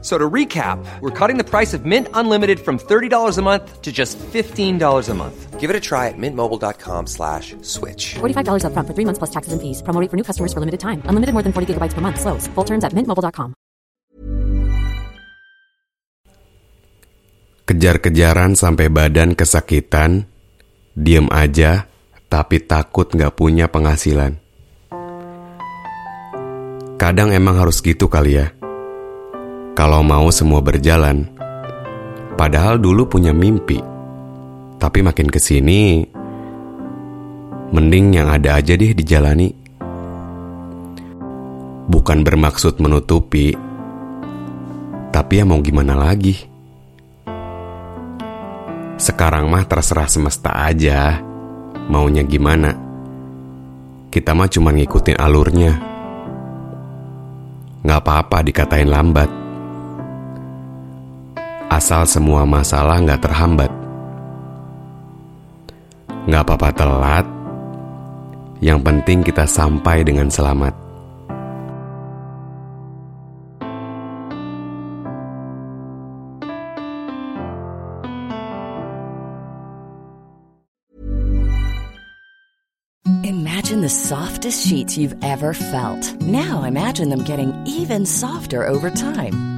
So to recap, we're cutting the price of Mint Unlimited from $30 a month to just $15 a month. Give it a try at mintmobile.com slash switch. $45 upfront for three months plus taxes and fees. Promo rate for new customers for limited time. Unlimited more than 40 gigabytes per month. Slows. Full terms at mintmobile.com. Kejar-kejaran sampai badan kesakitan, diem aja, tapi takut nggak punya penghasilan. Kadang emang harus gitu kali ya. Kalau mau semua berjalan, padahal dulu punya mimpi, tapi makin ke sini, mending yang ada aja deh dijalani. Bukan bermaksud menutupi, tapi ya mau gimana lagi? Sekarang mah terserah semesta aja, maunya gimana. Kita mah cuma ngikutin alurnya. Nggak apa-apa dikatain lambat asal semua masalah nggak terhambat. Nggak apa-apa telat, yang penting kita sampai dengan selamat. Imagine the softest sheets you've ever felt. Now imagine them getting even softer over time.